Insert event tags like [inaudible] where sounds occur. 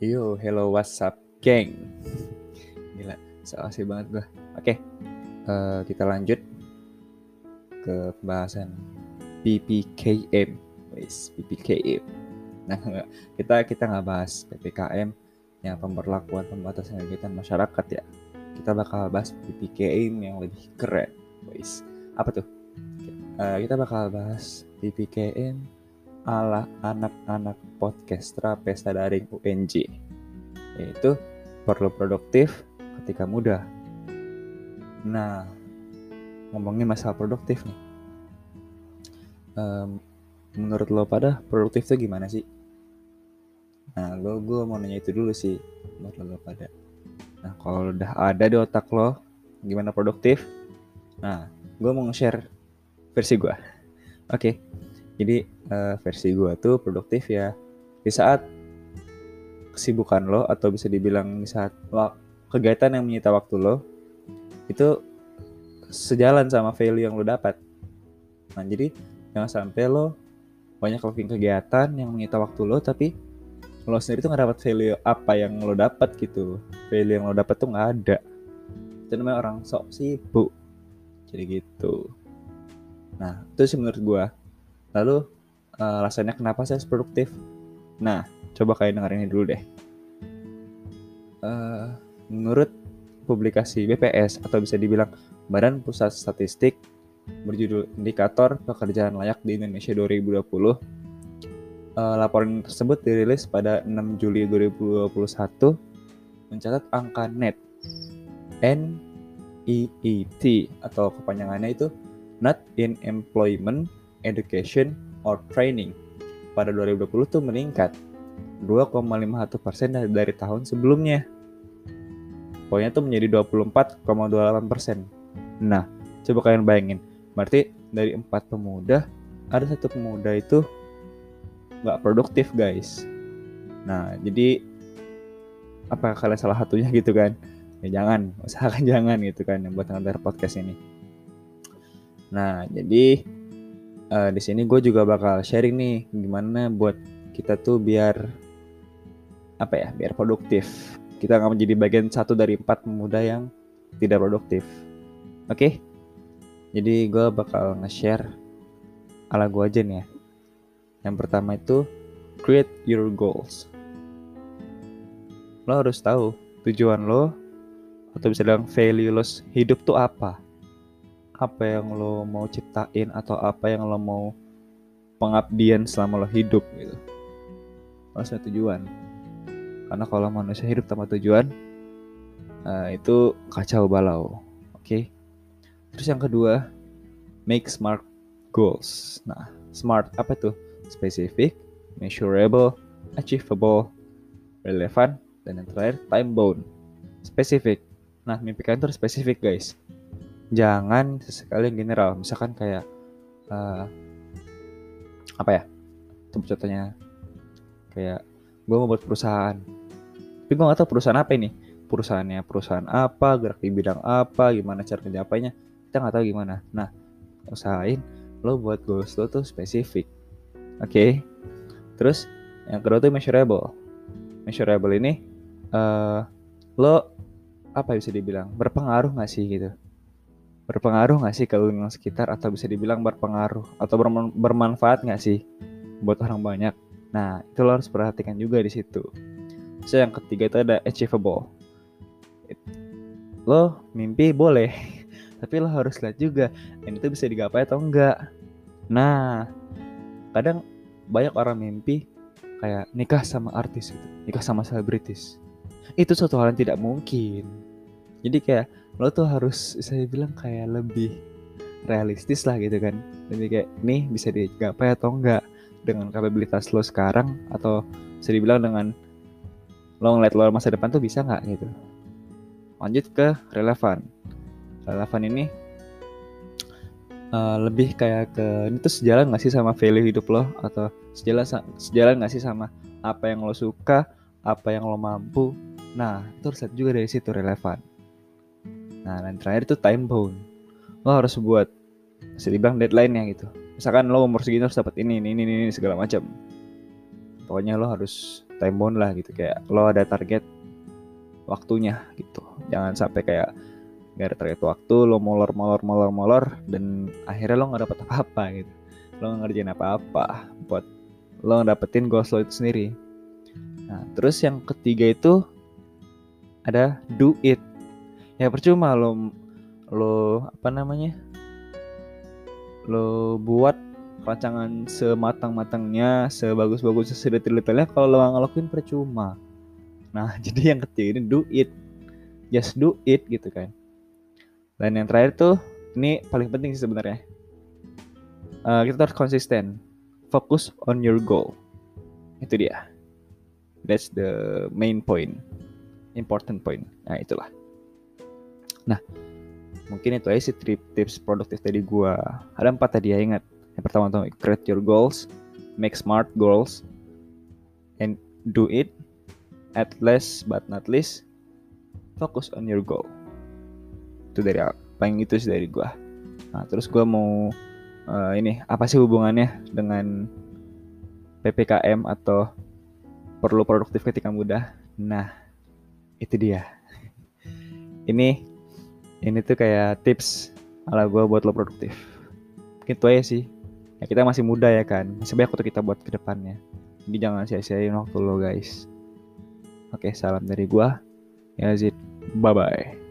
Yo, hello, what's up, geng? Gila, asik banget gue. Oke, eh, kita lanjut ke pembahasan PPKM. Wis, PPKM. Nah, kita kita nggak bahas PPKM yang pemberlakuan pembatasan kegiatan masyarakat ya. Kita bakal bahas PPKM yang lebih keren. Wis, apa tuh? Eh, kita bakal bahas PPKM ala anak-anak podcastra pesta daring UNJ yaitu perlu produktif ketika muda. Nah, ngomongin masalah produktif nih. Em, menurut lo pada produktif tuh gimana sih? Nah, gue gue mau nanya itu dulu sih menurut lo pada. Nah, kalau udah ada di otak lo gimana produktif? Nah, gue mau nge-share versi gue. Oke, jadi eh, versi gue tuh produktif ya di saat kesibukan lo atau bisa dibilang di saat kegiatan yang menyita waktu lo itu sejalan sama value yang lo dapat. Nah, jadi jangan sampai lo banyak lakuin kegiatan yang menyita waktu lo tapi lo sendiri tuh nggak dapat value apa yang lo dapat gitu. Value yang lo dapat tuh nggak ada. Itu namanya orang sok sibuk. Jadi gitu. Nah, itu sih menurut gua. Lalu eh, alasannya kenapa saya produktif? Nah, coba kalian dengerin ini dulu deh. Eh, menurut publikasi BPS atau bisa dibilang Badan Pusat Statistik berjudul Indikator Pekerjaan Layak di Indonesia 2020, eh, laporan tersebut dirilis pada 6 Juli 2021 mencatat angka net NEET atau kepanjangannya itu Not in Employment, Education, or Training pada 2020 tuh meningkat 2,51 persen dari, tahun sebelumnya. Poinnya tuh menjadi 24,28 persen. Nah, coba kalian bayangin, berarti dari empat pemuda ada satu pemuda itu nggak produktif guys. Nah, jadi apa kalian salah satunya [laughs] gitu kan? Ya jangan, usahakan [laughs] jangan gitu kan yang buat dengar podcast ini. Nah, jadi eh, di sini gue juga bakal sharing nih gimana buat kita tuh biar apa ya, biar produktif. Kita nggak menjadi bagian satu dari empat pemuda yang tidak produktif. Oke? Jadi gue bakal nge-share ala gue aja nih ya. Yang pertama itu create your goals. Lo harus tahu tujuan lo atau bisa bilang value lo hidup tuh apa apa yang lo mau ciptain atau apa yang lo mau pengabdian selama lo hidup gitu. Lo ada tujuan. Karena kalau manusia hidup tanpa tujuan, eh, itu kacau balau. Oke. Terus yang kedua, make smart goals. Nah, smart apa tuh? Specific, measurable, achievable, relevant, dan yang terakhir time bound. Spesifik. Nah, mimpi harus spesifik guys jangan sesekali general. Misalkan kayak eh, apa ya? Contohnya. Kayak gue mau buat perusahaan. Tapi gue gak tahu perusahaan apa ini. Perusahaannya perusahaan apa gerak di bidang apa gimana cara mencapainya kita nggak tahu gimana. Nah usahain lo buat goals lo tuh spesifik. Oke? Terus yang kedua tuh measurable. Measurable ini eh lo apa bisa dibilang berpengaruh nggak sih gitu berpengaruh nggak sih ke lingkungan sekitar? Atau bisa dibilang berpengaruh? Atau berman- bermanfaat nggak sih buat orang banyak? Nah itu lo harus perhatikan juga di situ. So yang ketiga itu ada achievable. Lo mimpi boleh [laughs] tapi lo harus lihat juga dan itu bisa digapai atau enggak nah kadang banyak orang mimpi kayak nikah sama artis gitu nikah sama selebritis. Itu suatu hal yang tidak mungkin. Jadi kayak lo tuh harus saya bilang kayak lebih realistis lah gitu kan. Lebih kayak nih bisa digapai atau enggak? Dengan kapabilitas lo sekarang atau bisa dibilang dengan lo ngeliat lo masa depan tuh bisa nggak gitu. Lanjut ke relevan. Relevan ini eh, lebih kayak ke ini tuh sejalan nggak sih sama value hidup lo? Atau sejalan sejalan nggak sih sama apa yang lo suka apa yang lo mampu? Nah itu harus juga dari situ relevan Nah, dan terakhir itu time bound. Lo harus buat bisa dibilang deadline nya gitu. Misalkan lo umur segini harus dapat ini, ini, ini, ini segala macam. Pokoknya lo harus time bound lah gitu kayak lo ada target waktunya gitu jangan sampai kayak gak ada target waktu lo molor molor molor molor dan akhirnya lo nggak dapet apa apa gitu lo nggak ngerjain apa apa buat lo dapetin goals lo itu sendiri nah terus yang ketiga itu ada do it ya percuma lo lo apa namanya lo buat rancangan sematang-matangnya, sebagus-bagusnya, sedetail-detailnya kalau lo ngelakuin percuma. Nah, [laughs] jadi yang ketiga ini do it. Just do it gitu kan. Dan yang terakhir tuh, ini paling penting sih sebenarnya. Uh, kita harus konsisten. Focus on your goal. Itu dia. That's the main point. Important point. Nah, itulah. Nah, mungkin itu aja sih tips produktif tadi gua. Ada empat tadi ya, ingat yang pertama tuh create your goals, make smart goals, and do it. At last but not least, focus on your goal. Itu dari paling itu sih dari gua. Nah, terus gua mau uh, ini apa sih hubungannya dengan PPKM atau perlu produktif ketika muda? Nah, itu dia. [laughs] ini ini tuh kayak tips ala gue buat lo produktif. Gitu aja sih. Ya kita masih muda ya kan. Masih banyak waktu kita buat ke depannya. Jadi jangan sia-siain waktu lo guys. Oke salam dari gua. Yazid bye bye